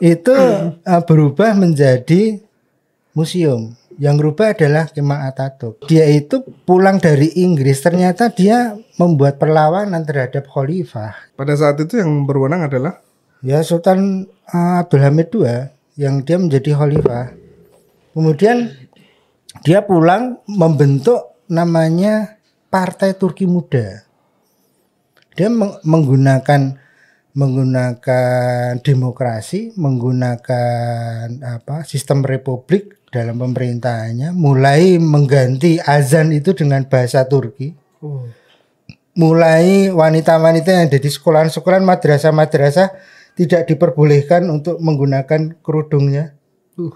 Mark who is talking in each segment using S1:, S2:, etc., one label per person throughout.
S1: itu uh, berubah menjadi museum. Yang berubah adalah Kemal Atatürk. Dia itu pulang dari Inggris, ternyata dia membuat perlawanan terhadap khalifah.
S2: Pada saat itu yang berwenang adalah
S1: Ya Sultan uh, Abdul Hamid II yang dia menjadi khalifah. Kemudian dia pulang membentuk namanya Partai Turki Muda. Dia meng- menggunakan menggunakan demokrasi, menggunakan apa sistem republik dalam pemerintahannya, mulai mengganti azan itu dengan bahasa Turki. Mulai wanita-wanita yang ada di sekolahan-sekolahan madrasah-madrasah tidak diperbolehkan untuk menggunakan kerudungnya.
S2: Uh.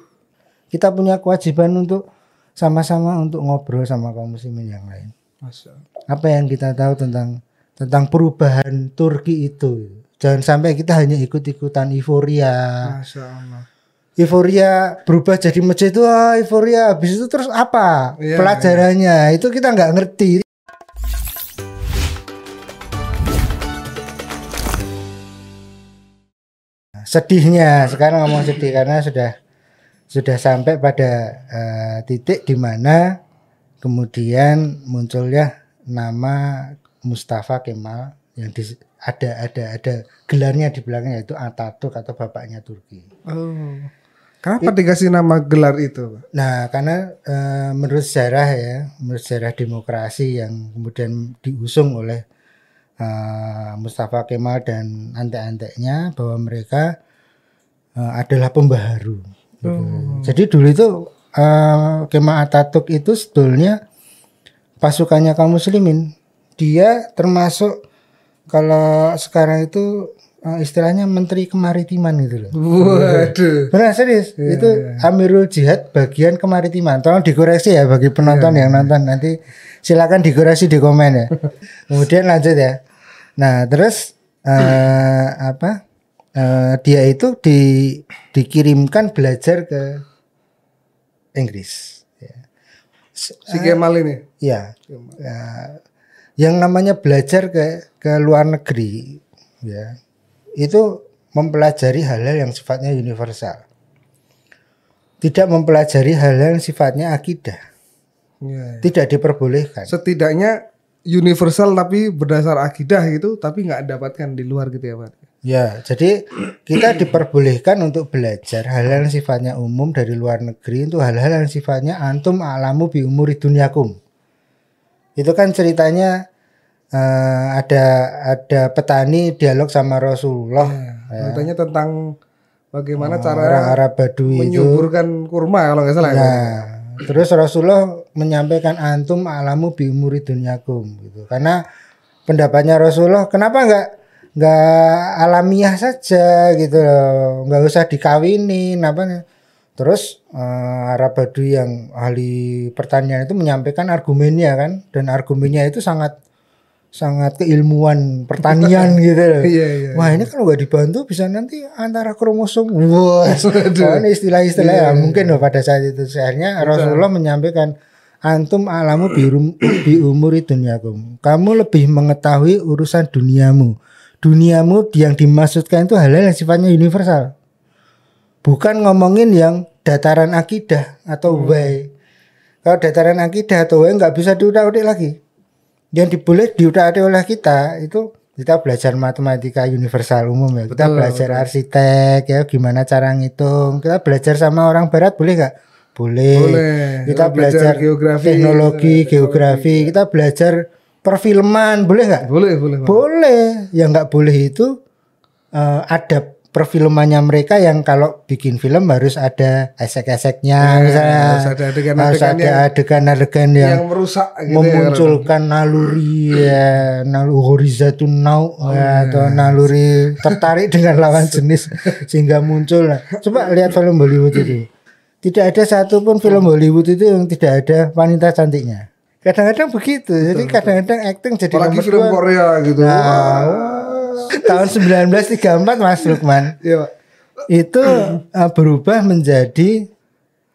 S1: Kita punya kewajiban untuk sama-sama untuk ngobrol sama kaum muslimin yang lain. Apa yang kita tahu tentang tentang perubahan Turki itu? Jangan sampai kita hanya ikut-ikutan euforia.
S2: Masya Allah.
S1: Euforia berubah jadi masjid itu ah, euforia. Habis itu terus apa?
S2: Iya,
S1: Pelajarannya itu kita nggak ngerti. Sedihnya sekarang ngomong sedih karena sudah sudah sampai pada eh, titik di mana kemudian munculnya nama Mustafa Kemal yang di, ada ada ada gelarnya di belakangnya itu Atatürk atau bapaknya Turki.
S2: Oh. Kenapa dikasih nama gelar itu?
S1: Nah, karena eh, menurut sejarah ya, menurut sejarah demokrasi yang kemudian diusung oleh eh, Mustafa Kemal dan antek-anteknya bahwa mereka eh, adalah pembaharu. gitu. Jadi dulu itu eh, Kemal Atatürk itu sebetulnya pasukannya kaum muslimin. Dia termasuk kalau sekarang itu eh, istilahnya menteri kemaritiman gitu loh.
S2: Waduh.
S1: Benar serius. itu Amirul Jihad bagian kemaritiman. Tolong dikoreksi ya bagi penonton yang nonton nanti silakan dikoreksi di komen ya. Kemudian lanjut ya. Nah, terus eh apa? eh, dia itu di dikirimkan belajar ke Inggris. Ya.
S2: Si Kemal ini.
S1: Ya. Ya. Yang namanya belajar ke ke luar negeri ya. Itu mempelajari hal-hal yang sifatnya universal. Tidak mempelajari hal-hal yang sifatnya akidah.
S2: Ya.
S1: Tidak diperbolehkan.
S2: Setidaknya universal tapi berdasar akidah gitu, tapi nggak dapatkan di luar gitu ya Pak.
S1: Ya, jadi kita diperbolehkan untuk belajar hal-hal yang sifatnya umum dari luar negeri itu hal-hal yang sifatnya antum alamu bi umuri dunyakum. Itu kan ceritanya eh, ada ada petani dialog sama Rasulullah. Ya.
S2: Ceritanya tentang bagaimana
S1: Oh,
S2: cara
S1: orang Arab Badui itu.
S2: menyuburkan kurma kalau nggak salah. ya.
S1: Terus Rasulullah menyampaikan antum alamu bi umuri dunyakum gitu. Karena pendapatnya Rasulullah kenapa nggak nggak alamiah saja gitu loh, nggak usah dikawinin apa. Terus eh, Arab Badui yang ahli pertanian itu menyampaikan argumennya kan dan argumennya itu sangat sangat keilmuan pertanian gitu loh.
S2: Iya, iya.
S1: Wah ini kalau nggak dibantu bisa nanti antara kromosom. Wah, oh, ini istilah-istilah
S2: Iya,
S1: ya mungkin loh pada saat itu. Akhirnya Rasulullah menyampaikan antum alamu bi, rum- bi umuri dunyakum. Kamu lebih mengetahui urusan duniamu. Duniamu yang dimaksudkan itu hal-hal yang sifatnya universal. Bukan ngomongin yang dataran akidah atau way. Kalau dataran akidah atau way nggak bisa diutak-utik lagi yang diboleh diutak oleh kita itu kita belajar matematika universal umum ya kita
S2: Betul,
S1: belajar arsitek ya gimana cara ngitung kita belajar sama orang barat boleh nggak boleh.
S2: Boleh.
S1: kita
S2: belajar
S1: belajar
S2: geografi,
S1: teknologi
S2: teknologi.
S1: geografi kita belajar perfilman boleh nggak
S2: Boleh, boleh.
S1: Boleh yang nggak boleh itu eh, ada perfilmannya mereka yang kalau bikin film harus ada esek-eseknya misalnya
S2: Eh, harus ada adegan-adegan yang-
S1: yang,
S2: yang merusak gitu ya,
S1: memunculkan naluri ya naluri now
S2: Oh,
S1: ya,
S2: iya.
S1: atau naluri tertarik dengan lawan jenis sehingga muncul coba lihat film Bollywoad itu tidak ada satupun film Hollywood itu yang tidak ada wanita cantiknya kadang-kadang begitu jadi kadang-kadang acting jadi
S2: Apalagi film. Korea gitu.
S1: Nah. Tahun 1934 Mas Lukman
S2: Iya, Pak.
S1: itu uh, berubah menjadi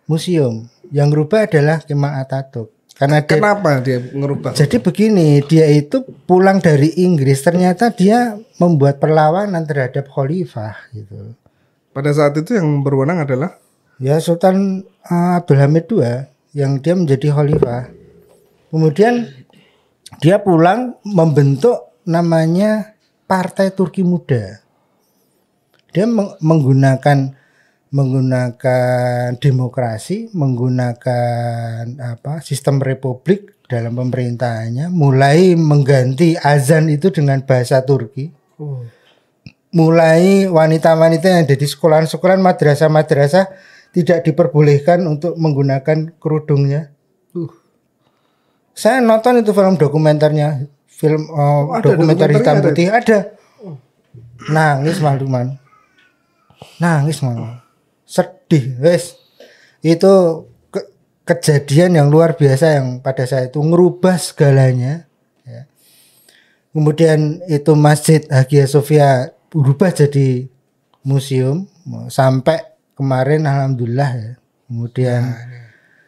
S1: museum. Yang berubah adalah Kemal Atatürk. Karena dia,
S2: Kenapa dia ngerubah?
S1: jadi begini, dia itu pulang dari Inggris ternyata dia membuat perlawanan terhadap khalifah gitu.
S2: Pada saat itu yang berwenang adalah
S1: Ya Sultan uh, Abdul Hamid II yang dia menjadi khalifah. Kemudian dia pulang membentuk namanya Partai Turki Muda. Dia meng- menggunakan menggunakan demokrasi, menggunakan apa sistem republik dalam pemerintahannya, mulai mengganti azan itu dengan bahasa Turki mulai wanita-wanita yang ada di sekolahan-sekolahan madrasah-madrasah tidak diperbolehkan untuk menggunakan kerudungnya.
S2: Uh.
S1: Saya nonton itu film dokumenternya, film uh,
S2: ada
S1: dokumenter hitam putih ada. Nangis malu man. Nangis malu. Sedih, wes. Itu ke- kejadian yang luar biasa yang pada saat itu ngerubah segalanya. ya. Kemudian itu Masjid Hagia Sophia berubah jadi museum sampai kemarin alhamdulillah ya. Kemudian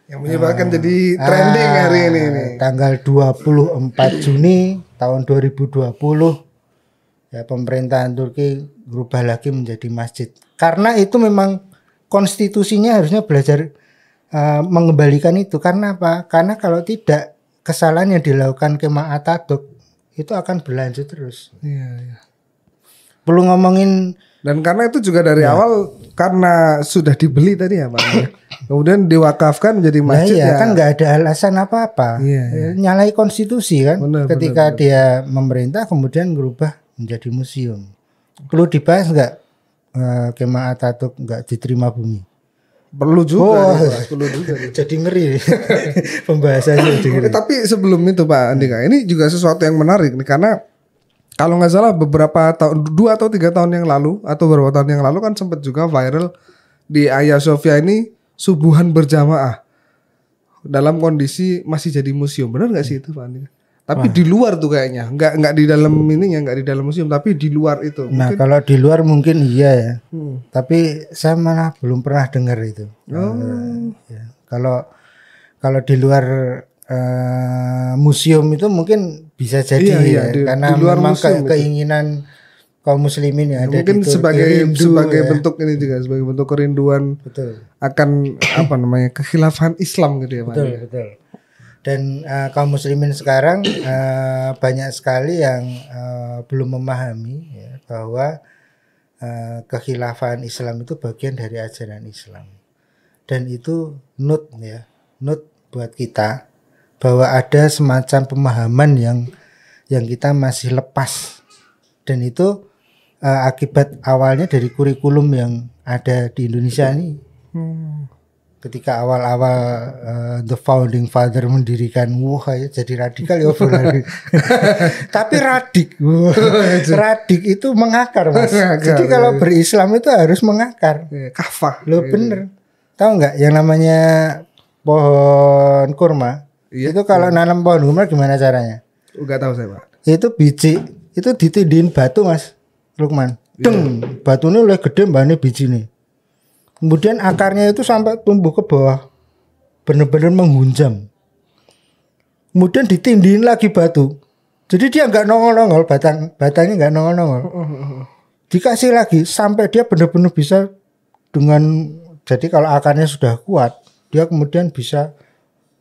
S2: yang menyebabkan jadi trending
S1: ah,
S2: hari ini nih.
S1: Tanggal 24 Juni tahun 2020 ya pemerintahan Turki berubah lagi menjadi masjid. Karena itu memang konstitusinya harusnya belajar eh, mengembalikan itu. Karena apa? Karena kalau tidak kesalahan yang dilakukan Kemal Atatürk itu akan berlanjut terus.
S2: Iya, iya.
S1: Perlu ngomongin
S2: Dan karena itu juga dari awal karena sudah dibeli tadi ya Pak. Kemudian diwakafkan menjadi
S1: Nah
S2: masjid
S1: iya
S2: ya.
S1: kan nggak ada alasan apa-apa.
S2: Iya,
S1: Eh, Nyalai konstitusi kan.
S2: Benar,
S1: Ketika dia memerintah kemudian berubah menjadi museum. Perlu dibahas nggak eh, Kemal Atatürk nggak diterima bumi?
S2: Perlu juga,
S1: Oh.
S2: Pak. perlu juga.
S1: Jadi ngeri pembahasannya jadi ngeri.
S2: Oke, tapi sebelum itu Pak Andika, ini juga sesuatu yang menarik nih karena kalau nggak salah beberapa tahun dua atau tiga tahun yang lalu atau beberapa tahun yang lalu kan sempat juga viral di Hagia Sophia ini subuhan berjamaah dalam kondisi masih jadi museum benar nggak sih itu Pak Andika? Tapi di luar tuh kayaknya nggak nggak di dalam ininya nggak di dalam museum tapi di luar itu.
S1: Nah kalau di luar mungkin iya ya.
S2: Hmm.
S1: Tapi saya malah belum pernah dengar itu.
S2: Oh.
S1: Ya. Kalau kalau di luar eh, museum itu mungkin bisa jadi
S2: Iya, iya,
S1: ya,
S2: di-
S1: karena
S2: di luar
S1: memang
S2: museum
S1: ke-
S2: itu.
S1: keinginan kaum muslimin yang ada
S2: Mungkin
S1: di Turki
S2: sebagai
S1: rindu,
S2: sebagai
S1: ya.
S2: bentuk ini juga sebagai bentuk kerinduan
S1: betul
S2: akan apa namanya kekhilafahan Islam gitu ya Pak.
S1: betul betul. Dan eh, kaum muslimin sekarang eh, banyak sekali yang eh, belum memahami ya, bahwa eh, kekhilafan Islam itu bagian dari ajaran Islam. Dan itu nut ya, nut buat kita bahwa ada semacam pemahaman yang yang kita masih lepas. Dan itu eh, akibat awalnya dari kurikulum yang ada di Indonesia ini.
S2: Hmm.
S1: ketika awal-awal eh, the founding father mendirikan wah ya jadi radikal ya tapi radik. Radik itu mengakar mas.
S2: Mengakar,
S1: jadi kalau berislam itu harus mengakar.
S2: Ya, kafah.
S1: lo bener. Tahu nggak yang namanya pohon kurma
S2: Iya.
S1: itu kalau nanam pohon kurma gimana caranya?
S2: Enggak tahu saya, Pak.
S1: itu biji itu ditindihin batu mas Lukman.
S2: Iya.
S1: deng batunya oleh gede mbaknya biji nih kemudian akarnya itu sampai tumbuh ke bawah. Bener-bener menghunjam kemudian ditindihin lagi batu. Jadi dia nggak nongol-nongol batang batangnya nggak nongol-nongol. Dikasih lagi sampai dia bener-bener bisa dengan jadi kalau akarnya sudah kuat dia kemudian bisa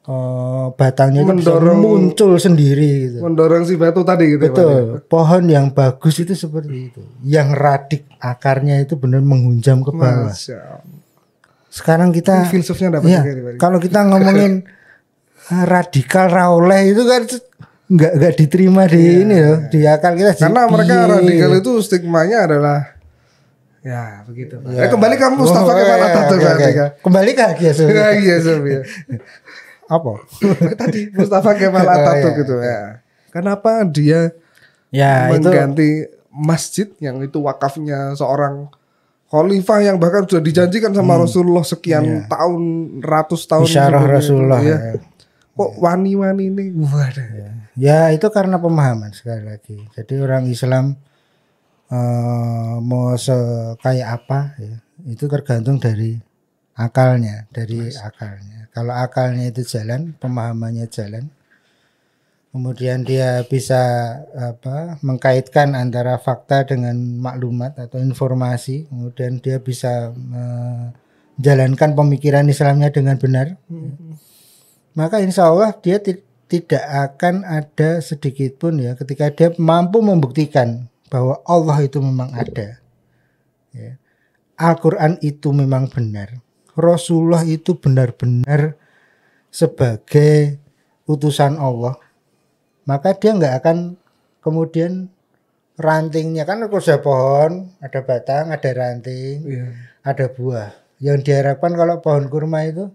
S1: eh, batangnya itu bisa
S2: Mendorong-
S1: muncul sendiri gitu.
S2: Mendorong si batu tadi gitu ya.
S1: Betul. Pohon yang bagus itu seperti itu. Yang radik akarnya itu benar menghunjam ke bawah.
S2: Masya.
S1: Sekarang kita
S2: Filsufnya dapat
S1: Iya,
S2: juga Pak.
S1: kalau kita ngomongin eh, radikal raoleh itu kan nggak nggak diterima di ini loh di akal kita.
S2: Iya. Karena
S1: Jadi,
S2: mereka
S1: piye?
S2: radikal itu stigmanya adalah ya begitu.
S1: Ya.
S2: Eh, kembali kamu Mustafa
S1: Oh, iya,
S2: Atatürk
S1: oke, oke.
S2: radikal.
S1: Kembali ke Hagia Sophia.
S2: Ya, iya, Sophia.
S1: Apa?
S2: Tadi Mustafa Kemal
S1: Oh,
S2: Atatürk
S1: iya.
S2: gitu ya. Kenapa dia
S1: Ya itu
S2: mengganti masjid yang itu wakafnya seorang khalifah yang bahkan sudah dijanjikan sama Rasulullah sekian tahun ratus tahun
S1: Hmm. Iya. isyarah
S2: itu,
S1: Rasulullah.
S2: ya.
S1: ya.
S2: Kok wani-wani ini waduh.
S1: Ya itu karena pemahaman sekali lagi. Jadi orang Islam eh, mau se- kayak apa ya itu tergantung dari akalnya, dari akalnya. Kalau akalnya itu jalan, pemahamannya jalan, kemudian dia bisa apa mengkaitkan antara fakta dengan maklumat atau informasi kemudian dia bisa menjalankan pemikiran Islamnya dengan benar. Maka insya Allah dia ti- tidak akan ada sedikit pun ya ketika dia mampu membuktikan bahwa Allah itu memang ada. Ya. Al-Quran itu memang benar Rasulullah itu benar-benar sebagai utusan Allah. Maka dia nggak akan kemudian rantingnya. Kan ada pohon ada batang ada ranting
S2: Iya.
S1: ada buah. Yang diharapkan kalau pohon kurma itu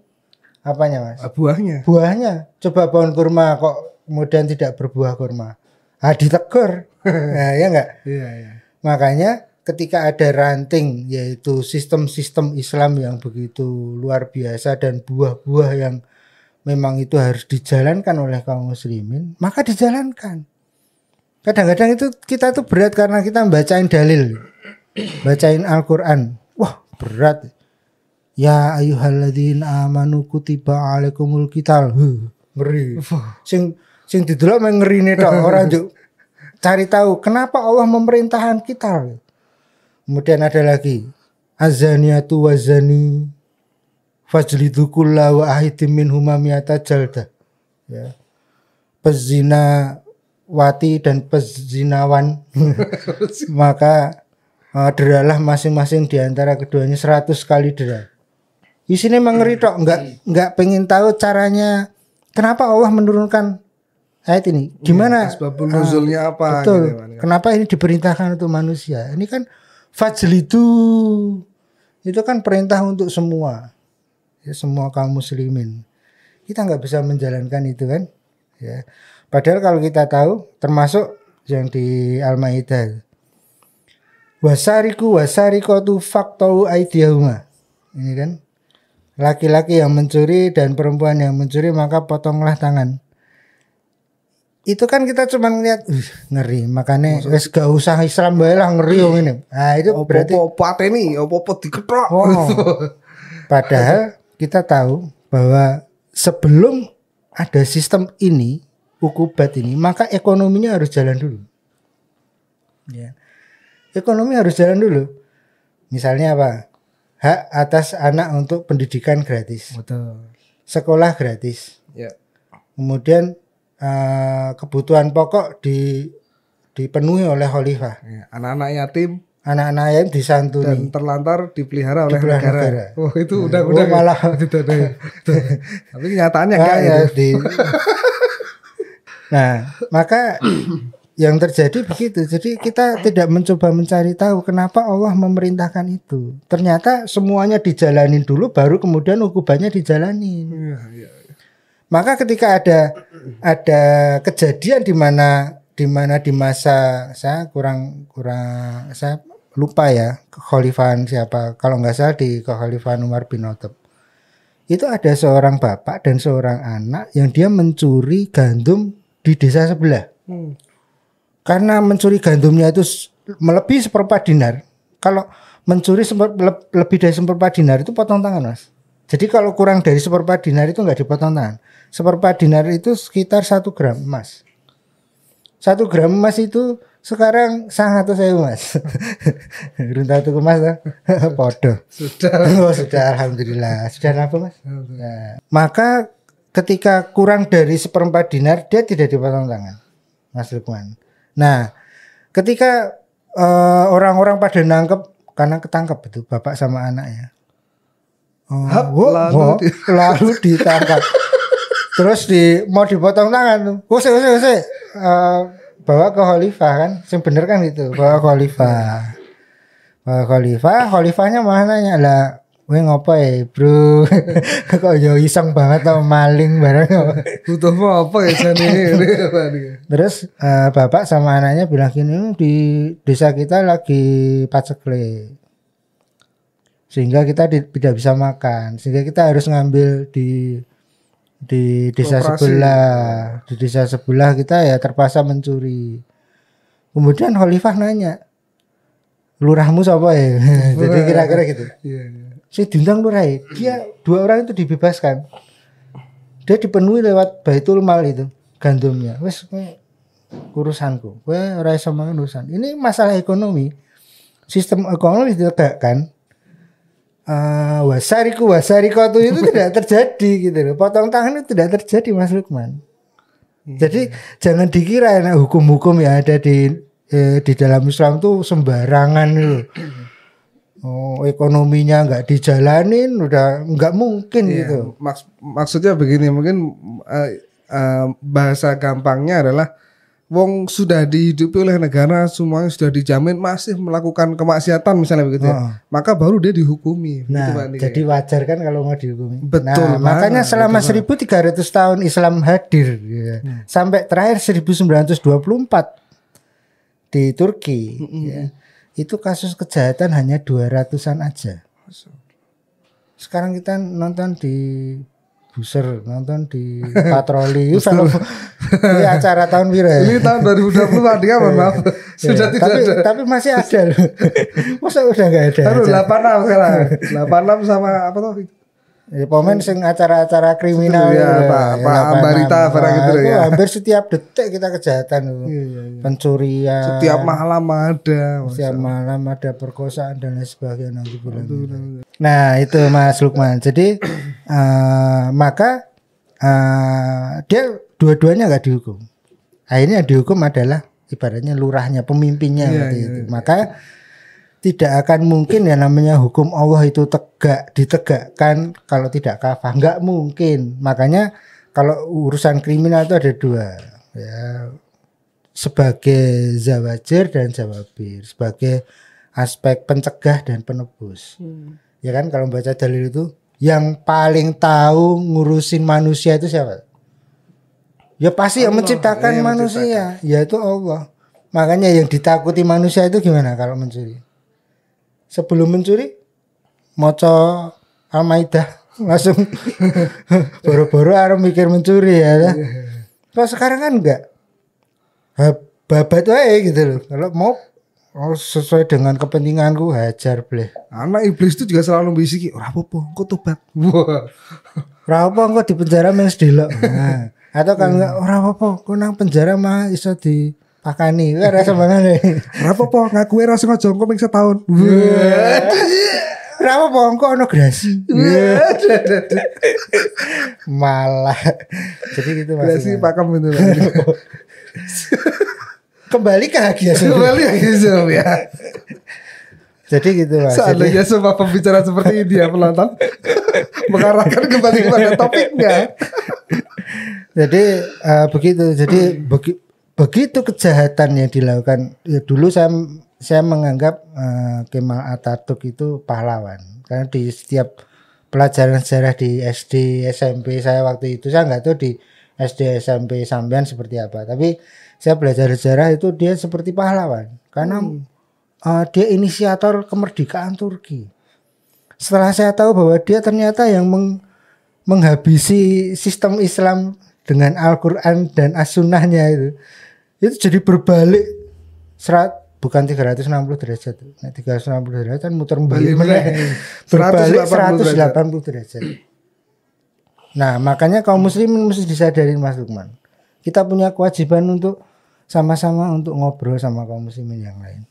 S1: apanya mas?
S2: Ah, Buahnya.
S1: buahnya. Coba pohon kurma kok kemudian tidak berbuah kurma. Ah ditegur. Nah, ya enggak
S2: Iya, iya.
S1: makanya ketika ada ranting yaitu sistem-sistem Islam yang begitu luar biasa dan buah-buah yang memang itu harus dijalankan oleh kaum muslimin maka dijalankan. Kadang-kadang itu kita tuh berat karena kita bacain dalil bacain Al-Quran. Wah berat. Ya ayyuhalladzina amanu kutiba alaikumul qital. Huh, ngeri. Sing sing didelok meng ngerine tok. Ora njuk cari tahu kenapa Allah memerintahkan kita kemudian ada lagi. Azaniatu wazani fajlidu kulla wa ahidim min humamiyata jalda ya. Pezina wati dan pezinawan. Maka uh, deralah masing-masing di antara keduanya 100 kali dera. Di sini mengeri tok nggak nggak pengen tahu caranya. Kenapa Allah menurunkan ayat ini? Gimana?
S2: Asbabul nuzulnya apa
S1: betul.
S2: gitu kan.
S1: kenapa ini diperintahkan untuk manusia? Ini kan fajlidu itu kan perintah untuk semua. Ya semua kaum muslimin. Kita nggak bisa menjalankan itu kan? Ya. Padahal kalau kita tahu termasuk yang di al-maidah. Wasariku wasarikotu faktau aidiyahuma. Ini kan? Laki-laki yang mencuri dan perempuan yang mencuri maka potonglah tangan itu kan kita cuma ngeliat "Wih, ngeri makanya wes gak usah Islam bae lah ngeri wong ini nah itu berarti
S2: Opo-opo pateni, opo-opo diketok.
S1: Oh. Padahal kita tahu bahwa sebelum ada sistem ini, ukubat ini, maka ekonominya harus jalan dulu. Ya. Ekonomi harus jalan dulu. Misalnya apa? Hak atas anak untuk pendidikan gratis,
S2: Betul.
S1: sekolah gratis.
S2: Ya.
S1: Kemudian eh, kebutuhan pokok di dipenuhi oleh khalifah.
S2: Ya, Anak-anak yatim
S1: Anak-anak yang disantuni.
S2: dan terlantar dipelihara oleh
S1: Dipelihara
S2: negara.
S1: negara.
S2: Oh, itu udah
S1: Oh,
S2: udah
S1: malah.
S2: Ada ya. Tapi kenyataannya
S1: Ah,
S2: enggak
S1: ya, di- nah, maka yang terjadi begitu. Jadi kita tidak mencoba mencari tahu kenapa Allah memerintahkan itu. Ternyata semuanya dijalanin dulu baru kemudian ukubannya dijalanin.
S2: Iya, iya.
S1: Maka ketika ada ada kejadian di mana di mana di masa saya kurang kurang saya lupa ya kekhalifahan siapa. Kalau nggak salah di kekhalifahan Umar bin Khattab. Itu ada seorang bapak dan seorang anak yang dia mencuri gandum di desa sebelah.
S2: Hmm.
S1: karena mencuri gandumnya itu melebihi seperempat dinar. Kalau mencuri lebih dari seperempat dinar itu potong tangan mas. Jadi kalau kurang dari seperempat dinar itu nggak dipotong tangan seperempat dinar itu sekitar satu gram emas satu gram emas itu sekarang sangat tuh saya mas runta tuh emas tuh podo
S2: Sudah.
S1: oh sudah alhamdulillah sudah apa mas Nah, maka ketika kurang dari seperempat dinar dia tidak dipotong tangan, Mas Lukman. Nah, ketika eh, orang-orang pada nangkep karena ketangkep itu bapak sama anaknya. Oh,
S2: Hap, lalu
S1: wo,
S2: di-
S1: lalu ditangkap. Terus di mau dipotong tangan tuh. Wose wose wose. Eh, bawa ke khalifah kan. Yang bener kan itu, bawa ke khalifah. Bawa ke khalifah, khalifahnya malah nanya lah Weh ngopo ya bro Kok yo iseng banget tau maling bareng
S2: Butuh mau apa ya nih?
S1: Terus eh, bapak sama anaknya bilang gini "Hmm, di desa kita lagi pacekle sehingga kita tidak bisa makan sehingga kita harus ngambil di di desa
S2: Koperasi.
S1: sebelah di desa sebelah kita ya terpaksa mencuri kemudian Khalifah nanya lurahmu siapa ya jadi kira-kira gitu
S2: Iya, iya.
S1: si diundang lurah dia dua orang itu dibebaskan dia dipenuhi lewat baitul mal itu gandumnya. Wes urusanku. Kowe ora iso mangan urusan. Ini masalah ekonomi. Sistem ekonomi ditegakkan eh wasariku wasariku itu tidak terjadi gitu loh. Potong tangan itu tidak terjadi Mas Lukman. Jadi jangan dikira enak hukum-hukum yang ada di eh, di dalam Islam tuh sembarangan loh. Oh, ekonominya nggak dijalanin udah nggak mungkin
S2: Iya,
S1: gitu.
S2: maks- maksudnya begini mungkin eh, eh, bahasa gampangnya adalah wong sudah dihidupi oleh negara semuanya sudah dijamin masih melakukan kemaksiatan misalnya begitu ya.
S1: Heeh.
S2: Maka baru dia dihukumi. Gitu,
S1: Nah,
S2: Andika.
S1: jadi wajar kan kalau mau dihukumi.
S2: Betul
S1: Nah,
S2: banget,
S1: makanya selama
S2: betul
S1: 1300 tahun Islam hadir ya. sampai terakhir 1924 di Turki ya. Itu kasus kejahatan hanya 200-an aja. Sekarang kita nonton di buser, nonton di patroli, film ini acara tahun biru ya.
S2: Ini tahun 2020 Pak Andika mohon maaf. Sudah
S1: Ya,
S2: tidak
S1: tapi,
S2: ada.
S1: tapi masih ada loh. Masa udah nggak ada?
S2: Aduh,
S1: acara?
S2: 86 sekarang. 86 sama apa tuh?
S1: Ya, pemain sing acara-acara kriminal
S2: ya,
S1: itu,
S2: Pak-
S1: ya,
S2: Pak. Ambarita, barang
S1: Wah,
S2: gitu
S1: itu
S2: ya.
S1: hampir setiap detik kita kejahatan itu. Pencurian.
S2: Setiap malam ada.
S1: setiap malam ada perkosaan dan lain sebagainya gitu. Nah, itu Mas Lukman. Jadi eh, maka eh, dia dua-duanya nggak dihukum. Akhirnya yang dihukum adalah ibaratnya lurahnya, pemimpinnya
S2: Iya,
S1: seperti
S2: iya,
S1: itu. Maka tidak akan mungkin ya namanya hukum Allah itu tegak ditegakkan kalau tidak kafah. Nggak mungkin. Makanya kalau urusan kriminal itu ada dua ya. Sebagai zawajir dan zawabir sebagai aspek pencegah dan penebus. Ya kan kalau baca dalil itu yang paling tahu ngurusin manusia itu siapa? Ya pasti yang menciptakan
S2: yang
S1: manusia yaitu Allah. Makanya yang ditakuti manusia itu gimana kalau mencuri sebelum mencuri moco Al-Maidah langsung boro-boro arep mikir mencuri ya lah. Kalau sekarang kan enggak. Babat wae gitu loh. Kalau mau oh, sesuai dengan kepentinganku hajar bleh.
S2: Anak iblis itu juga selalu bisiki, ora apa-apa, engko tobat. Wah.
S1: Ora apa engko di penjara men sedelok. Nah, atau kalau enggak ora apa kok nang penjara mah iso di pakani. Ora rasa mangane.
S2: Ora apa-apa, ngaku ora sengaja engko ping setahun.
S1: Apa engko ono grasi. Malah. Jadi gitu Mas.
S2: sih pakem itu.
S1: Kembali ke Hagia Sophia.
S2: Kembali lagi Zoom ya.
S1: Jadi gitu Mas. Jadi,
S2: Seandainya semua pembicara seperti ini ya penonton mengarahkan kembali kepada topiknya.
S1: jadi eh, begitu. Jadi begi- begitu kejahatan yang dilakukan ya dulu saya saya menganggap eh, Kemal Atatürk itu pahlawan. Karena di setiap pelajaran sejarah di SD SMP saya waktu itu saya nggak tahu di SD SMP sampean seperti apa. Tapi saya belajar sejarah itu dia seperti pahlawan. Karena eh, dia inisiator kemerdekaan Turki. Setelah saya tahu bahwa dia ternyata yang meng- menghabisi sistem Islam dengan Al-Quran dan As-Sunnahnya itu. Itu jadi berbalik serat bukan 360 derajat. Nah, 360 derajat kan muter balik
S2: Balik
S1: berbalik
S2: 180
S1: 180 derajat. Nah makanya kaum muslimin mesti disadarin Mas Lukman. Kita punya kewajiban untuk sama-sama untuk ngobrol sama kaum muslimin yang lain.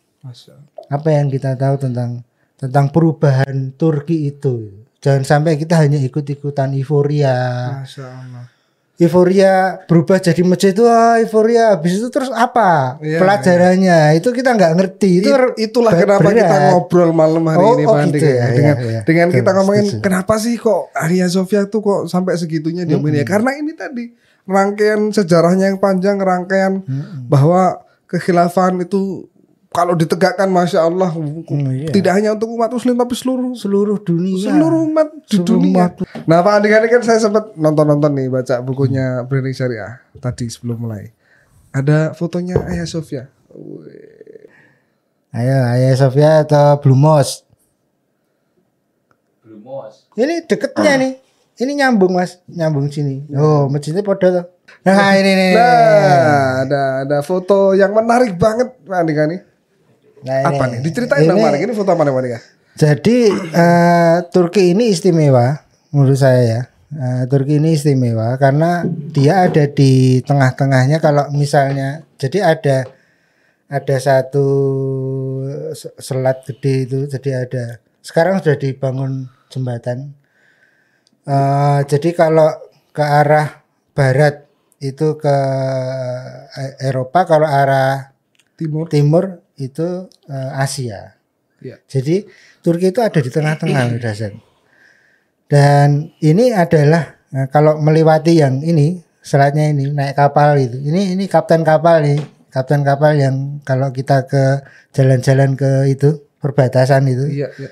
S1: Apa yang kita tahu tentang tentang perubahan Turki itu? Jangan sampai kita hanya ikut-ikutan euforia.
S2: Masya Allah.
S1: Euforia berubah jadi masjid itu ah, euforia. Habis itu terus apa
S2: Iya,
S1: pelajarannya? itu kita nggak ngerti. Itu
S2: It- itulah kenapa kita ngobrol malam hari
S1: Oh,
S2: ini
S1: oh
S2: Pak
S1: gitu
S2: ya.
S1: ya,
S2: dengan
S1: iya, iya.
S2: dengan kita ngomongin
S1: setuju.
S2: kenapa sih kok Hagia Sophia tuh kok sampai segitunya diomongin ya karena ini tadi rangkaian sejarahnya yang panjang rangkaian bahwa kekhilafan itu kalau ditegakkan masya Allah
S1: iya.
S2: tidak hanya untuk umat muslim tapi seluruh
S1: seluruh dunia
S2: seluruh umat di
S1: Seluruh
S2: dunia.
S1: umat.
S2: Nah Pak Andi kan kan saya sempat nonton-nonton nih baca bukunya Branding Syariah tadi sebelum mulai. Ada fotonya Ayah Sofia.
S1: ayo ayo Sofia atau Blue Moss
S3: Blue Moss.
S1: ini deketnya nih ini nyambung mas nyambung sini oh masjidnya podo tuh nah ini nih
S2: Nah, ada ada foto yang menarik banget Pak Andika nih.
S1: Nah,
S2: Apa
S1: ini.
S2: nih? Diceritain dong
S1: Ini-
S2: foto apa nih?
S1: Jadi eh, Turki ini istimewa menurut saya ya. Eh, Turki ini istimewa karena dia ada di tengah-tengahnya kalau misalnya jadi ada ada satu se- selat gede itu jadi ada sekarang sudah dibangun jembatan Eh, jadi kalau ke arah barat itu ke Eropa kalau arah
S2: Timur.
S1: timur itu eh, Asia
S2: Ya.
S1: jadi Turki itu ada di tengah-tengah Dasan. Dan ini adalah nah, kalau melewati yang ini selatnya ini naik kapal itu. Ini ini kapten kapal nih, kapten kapal yang kalau kita ke jalan-jalan ke itu perbatasan itu
S2: Iya, iya.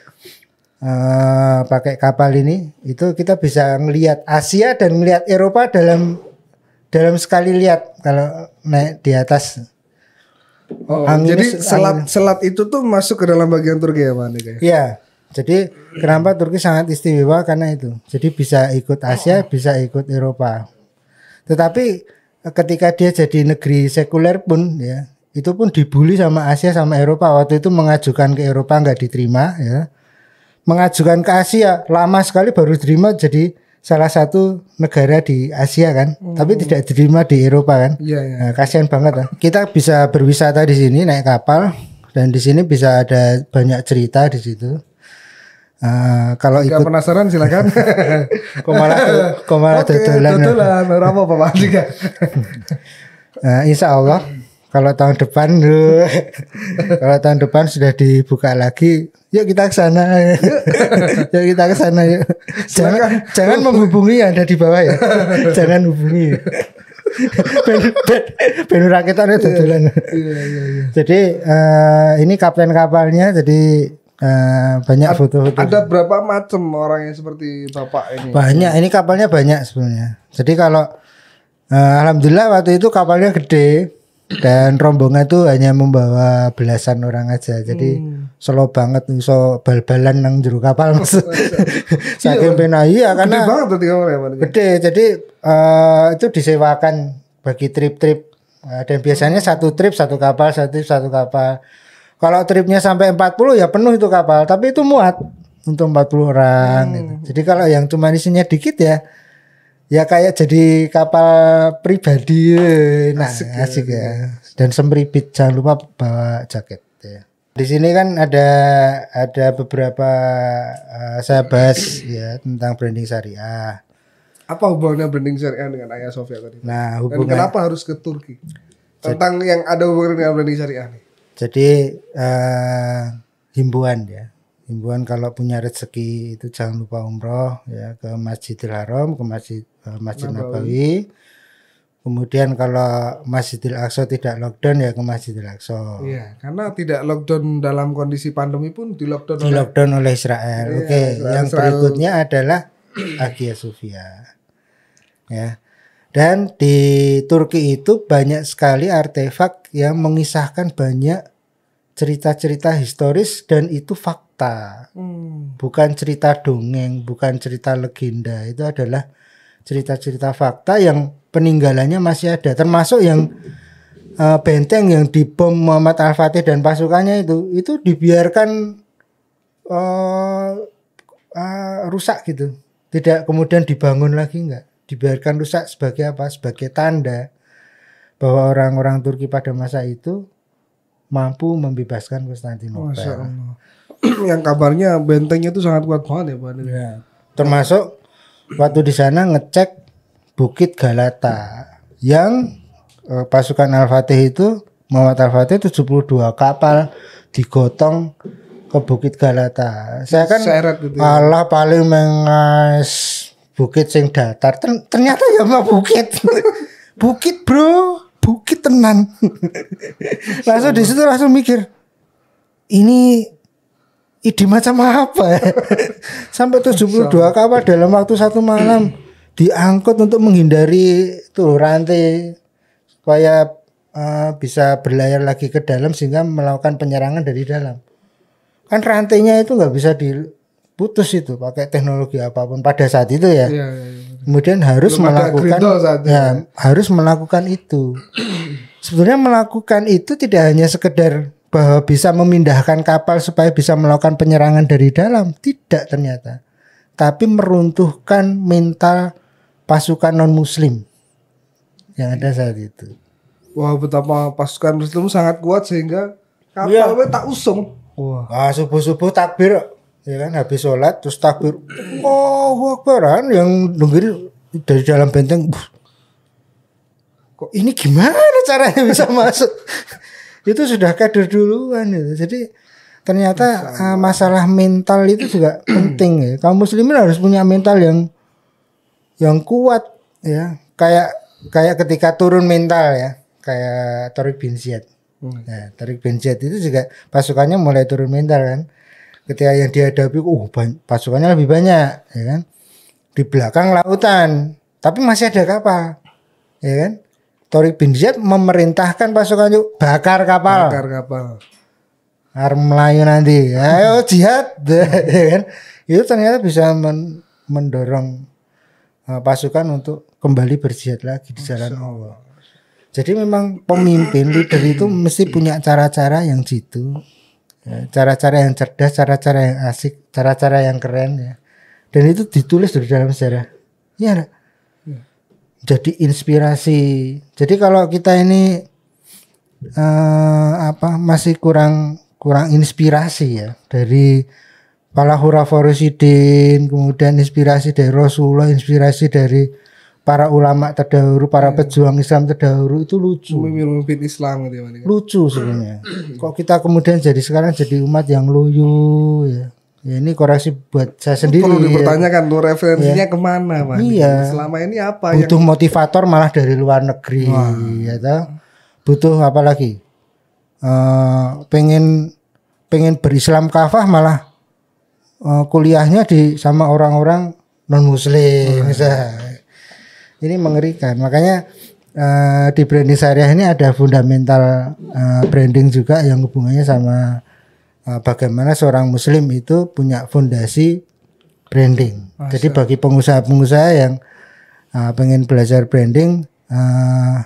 S1: eh, pakai kapal ini itu kita bisa ngelihat Asia dan melihat Eropa dalam dalam sekali lihat kalau naik di atas.
S2: Oh,
S1: Anginnya
S2: jadi selat
S1: angin-
S2: selat itu tuh masuk ke dalam bagian Turki ya, Pak Andika? ya?
S1: Iya. Jadi kenapa Turki sangat istimewa karena itu. Jadi bisa ikut Asia, bisa ikut Eropa. Tetapi eh, ketika dia jadi negeri sekuler pun ya, itu pun dibully sama Asia sama Eropa. Waktu itu mengajukan ke Eropa nggak diterima ya. Mengajukan ke Asia lama sekali baru diterima jadi salah satu negara di Asia kan. Tapi tidak diterima di Eropa kan.
S2: Iya, iya.
S1: Nah, kasihan banget lah. Kita bisa berwisata di sini naik kapal dan di sini bisa ada banyak cerita di situ. Eh, kalau
S2: Jika
S1: ikut
S2: penasaran silakan.
S1: kok malah
S2: Oke,
S1: dodolan.
S2: dodolan. Apa-apa, Pak Andika.
S1: Eh, insya Allah kalau tahun depan kalau tahun depan sudah dibuka lagi, yuk kita ke sana. yuk kita ke sana yuk. Jangan jangan menghubungi yang ada di bawah ya. jangan hubungi. ben ben ben ketone dodolan.
S2: Iya, iya, iya.
S1: Jadi eh, ini kapten kapalnya jadi eh, banyak foto-foto.
S2: Ada berapa macam orang yang seperti Bapak ini?
S1: Banyak, ini kapalnya banyak sebenarnya. Jadi kalau eh, alhamdulillah waktu itu kapalnya gede dan rombongan itu hanya membawa belasan orang aja. Jadi slow banget iso bal-balan nang jero kapal Mas. Saking pena iya
S2: Gede
S1: karena
S2: banget tuh kamar ya, Pak Andika?
S1: gede. Jadi eh, itu disewakan bagi trip-trip Eh, dan biasanya satu trip satu kapal, satu trip satu kapal. Kalau tripnya sampai 40 ya penuh itu kapal, tapi itu muat untuk 40 orang gitu. Jadi kalau yang cuma isinya dikit ya ya kayak jadi kapal pribadi nah asik, ya. Dan semribit jangan lupa bawa jaket ya. Di sini kan ada ada beberapa eh, saya bahas ya tentang branding syariah.
S2: Apa hubungannya branding syariah dengan Ayah Sofia tadi?
S1: Nah,
S2: Dan
S1: hubungan
S2: kenapa harus ke Turki? Tentang yang ada hubungan dengan branding syariah nih.
S1: Jadi eh, himbauan ya, himbauan kalau punya rezeki itu jangan lupa umroh ya ke Masjidil Haram, ke Masjid Masjid Nabawi. Kemudian kalau Masjidil Aqsa tidak lockdown ya ke Masjidil Aqsa.
S2: Iya, karena tidak lockdown dalam kondisi pandemi pun di lockdown
S1: Di
S2: oleh
S1: lockdown oleh Israel.
S2: Iya,
S1: Oke,
S2: Israel-
S1: yang
S2: Israel.
S1: berikutnya adalah Hagia Sophia. Ya. Dan di Turki itu banyak sekali artefak yang mengisahkan banyak cerita-cerita historis dan itu fakta.
S2: Hmm.
S1: Bukan cerita dongeng, bukan cerita legenda. Itu adalah cerita-cerita fakta yang peninggalannya masih ada. Termasuk yang eh, benteng yang dibom Muhammad Al-Fatih dan pasukannya itu itu dibiarkan eh, eh, rusak gitu. Tidak kemudian dibangun lagi enggak. Dibiarkan rusak sebagai apa? Sebagai tanda bahwa orang-orang Turki pada masa itu mampu membebaskan Konstantinopel.
S2: Yang kabarnya bentengnya itu sangat kuat banget ya Pak.
S1: Ya. Termasuk waktu di sana ngecek Bukit Galata yang eh, pasukan Al-Fatih itu Muhammad Al-Fatih 72 kapal digotong ke Bukit Galata. Saya kan
S2: Seret gitu ya.
S1: Allah paling mengas bukit sing datar. Ter- ternyata ya mah bukit. bukit, Bro. Bukit tenan. langsung di situ langsung mikir ini ide macam apa ya? Sampai 72 kapal dalam waktu satu malam diangkut untuk menghindari tuh rantai supaya eh, bisa berlayar lagi ke dalam sehingga melakukan penyerangan dari dalam. Kan rantainya itu nggak bisa diputus itu pakai teknologi apa pun pada saat itu ya.
S2: Iya, iya, iya.
S1: Kemudian harus
S2: Belum
S1: melakukan
S2: itu.
S1: ya, harus melakukan itu. Sebenarnya melakukan itu tidak hanya sekedar bahwa bisa memindahkan kapal supaya bisa melakukan penyerangan dari dalam, tidak ternyata. tapi meruntuhkan mental pasukan non muslim yang ada saat itu.
S2: Wah betapa pasukan Muslim sangat kuat sehingga
S1: Iya.
S2: kapalnya tak usung.
S1: Wah, ah, subuh-subuh takbir ya kan habis sholat terus takbir. Oh, Akbaran yang dengerin dari dalam benteng. "Buh, Kok ini gimana caranya bisa masuk? Itu sudah kader duluan itu. Jadi ternyata ah, masalah mental itu juga penting ya. Kaum muslimin harus punya mental yang yang kuat ya. Kayak kayak ketika turun mental ya, kayak Torik bin Ziyad. Nah, Tarik bin Ziyad itu juga pasukannya mulai turun mental kan. Ketika yang dihadapi, uh pasukannya lebih banyak, ya kan. Di belakang lautan, tapi masih ada kapal, ya kan. Torik bin Ziyad memerintahkan pasukannya bakar kapal,
S2: Bakar kapal.
S1: harus Melayu nanti, ayo jihad, ya kan. Itu ternyata bisa men- mendorong uh, pasukan untuk kembali berjihad lagi di jalan Allah. Jadi memang pemimpin leader itu mesti punya cara-cara yang jitu, ya, cara-cara yang cerdas, cara-cara yang asik, cara-cara yang keren ya. Dan itu ditulis di dalam sejarah. Iya. Jadi inspirasi. Jadi kalau kita ini eh, apa masih kurang kurang inspirasi ya dari para hurafa rasyidin, kemudian inspirasi dari Rasulullah, inspirasi dari para ulama terdahulu, para pejuang Islam terdahulu itu lucu
S2: Pemimpin Islam gitu ya.
S1: Lucu sebenarnya. Kok kita kemudian jadi sekarang jadi umat yang loyo ya. Ya ini koreksi buat saya sendiri.
S2: Perlu
S1: ya.
S2: dipertanyakan tuh referensinya ke mana Pak?
S1: Iya.
S2: Selama ini apa yang
S1: Butuh motivator malah dari luar negeri ya toh. Butuh apa lagi? Eh, pengen pengen berislam kafah malah eh, kuliahnya di sama orang-orang non muslim misalnya. Ini mengerikan. Makanya eh, di branding syariah ini ada fundamental eh, branding juga yang hubungannya sama bagaimana seorang muslim itu punya fondasi branding. Jadi bagi pengusaha-pengusaha yang eh, pengen belajar branding eh,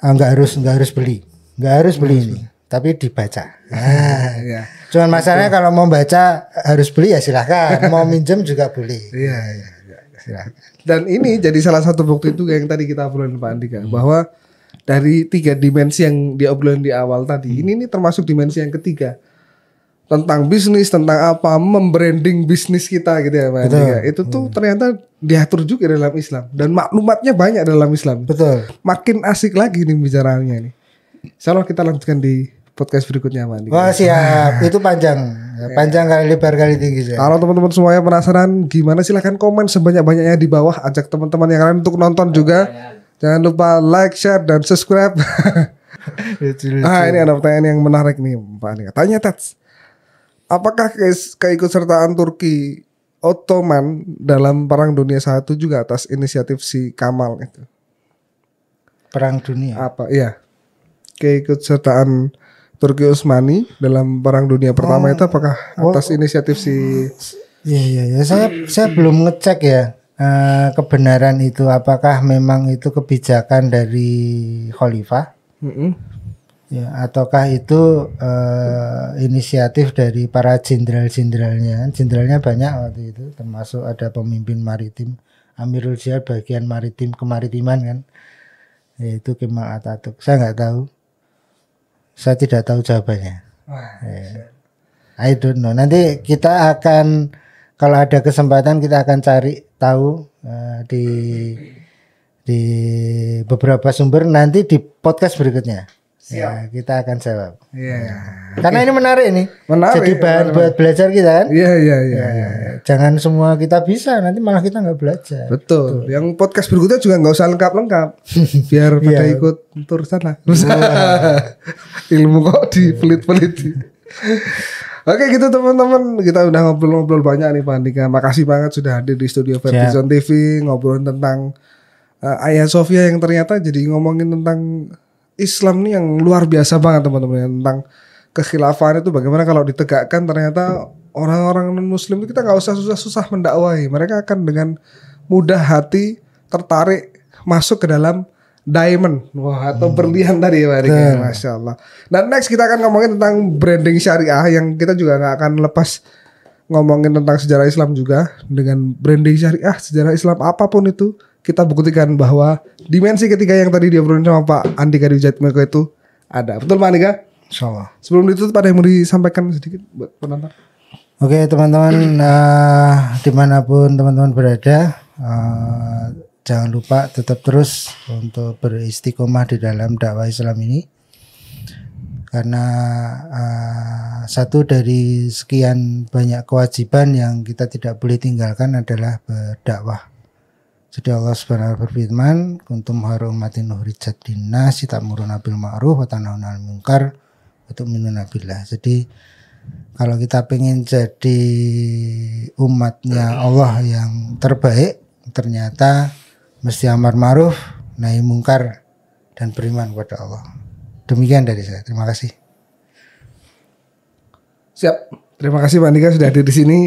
S1: ah, nggak harus nggak harus beli, nggak harus beli ini, tapi dibaca. Ah.
S2: Iya.
S1: Cuman masalahnya kalau mau baca harus beli ya silahkan, mau minjem juga boleh.
S2: Iya, iya.
S1: Silahkan.
S2: Dan ini jadi salah satu bukti itu yang tadi kita obrolin Pak Andika bahwa dari tiga dimensi yang diobrolin di awal tadi ini ini termasuk dimensi yang ketiga tentang bisnis tentang apa membranding bisnis kita gitu ya Pak Andika. Itu tuh ternyata diatur juga dalam Islam dan maklumatnya banyak dalam Islam.
S1: Betul.
S2: Makin asik lagi nih bicaranya ini. Insya Allah kita lanjutkan di podcast berikutnya Pak Andika.
S1: Wah siap, itu panjang, Ya, panjang kali lebar kali tinggi saya.
S2: Kalau teman-teman semuanya penasaran gimana silahkan komen sebanyak-banyaknya di bawah. Ajak teman-teman yang lain untuk nonton juga. Jangan lupa like, share, dan subscribe.
S1: Lucu-lucu.
S2: ah ini ada pertanyaan yang menarik nih Pak Andika. Tanya Tats. Apakah ke- keikutsertaan Turki Ottoman dalam Perang Dunia Satu juga atas inisiatif si Kamal itu?
S1: Perang dunia.
S2: Apa? Iya. Keikutsertaan Turki Utsmani dalam Perang Dunia Pertama itu apakah atas inisiatif si
S1: Iya iya ya. Saya saya belum ngecek ya eh, kebenaran itu apakah memang itu kebijakan dari khalifah
S2: Mm-mm.
S1: Ya ataukah itu eh, inisiatif dari para jenderal-jenderalnya. Jenderalnya banyak waktu itu termasuk ada pemimpin maritim Amirul Jihad bagian maritim kemaritiman kan. Yaitu Kemal Atatürk. Saya nggak tahu. Saya tidak tahu jawabannya. Ya. I don't know. Nanti kita akan kalau ada kesempatan kita akan cari tahu eh, di di beberapa sumber nanti di podcast berikutnya. Ya, kita akan jawab.
S2: Iya.
S1: Karena ini menarik ini.
S2: Menarik,
S1: Jadi bahan buat belajar kita kan.
S2: Iya iya iya. iya.
S1: Ya, jangan semua kita bisa, nanti malah kita nggak belajar.
S2: Betul. Yang podcast berikutnya juga nggak usah lengkap-lengkap, biar pada ikut tur sana. Ilmu kok dipelit-pelit. Oke gitu teman-teman, kita udah ngobrol-ngobrol banyak nih Pak Andika. Makasih banget sudah hadir di studio Vertizon TV ngobrolin tentang uh, Ayah Sofia yang ternyata jadi ngomongin tentang Islam nih yang luar biasa banget teman-teman tentang kekhilafan itu. Bagaimana kalau ditegakkan ternyata orang-orang non muslim itu kita nggak usah susah-susah mendakwahi. Mereka akan dengan mudah hati tertarik masuk ke dalam diamond. Wah atau berlian tadi ya Pak. Masya Allah. Dan next kita akan ngomongin tentang branding syariah yang kita juga nggak akan lepas ngomongin tentang sejarah Islam juga. Dengan branding syariah, sejarah Islam apa pun itu kita buktikan bahwa dimensi ketiga yang tadi dia obrolin sama Pak Andika di Jatmeko itu ada. Betul Pak Andika?
S1: Insyaallah.
S2: Sebelum itu pada yang mau disampaikan sedikit buat penonton.
S1: Oke teman-teman eh, di mana pun teman-teman berada eh, jangan lupa tetap terus untuk beristiqomah di dalam dakwah Islam ini karena eh, satu dari sekian banyak kewajiban yang kita tidak boleh tinggalkan adalah berdakwah. Jadi Allah Subhanahu berfirman, "Kuntum harumatin nuhrijat dinnas ta'muruna bil ma'ruf wa tanhauna 'anil munkar wa tu'minuna billah." Jadi kalau kita pengen jadi umatnya Allah yang terbaik, ternyata mesti amar ma'ruf, nahi mungkar dan beriman kepada Allah. Demikian dari saya. Terima kasih.
S2: Siap. Terima kasih Pak Andika sudah hadir di sini.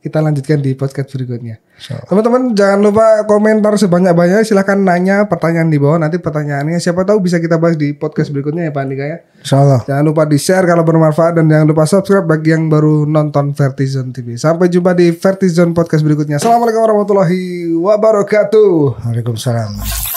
S2: Kita lanjutkan di podcast berikutnya. Teman-teman jangan lupa komentar sebanyak-banyaknya. Silahkan nanya pertanyaan di bawah. Nanti pertanyaannya siapa tahu bisa kita bahas di podcast berikutnya ya Pak Andika ya.
S1: Insyaallah.
S2: Jangan lupa di share kalau bermanfaat dan jangan lupa subscribe bagi yang baru nonton Vertizon TV. Sampai jumpa di Vertizon podcast berikutnya. Assalamualaikum warahmatullahi wabarakatuh.
S1: Waalaikumsalam.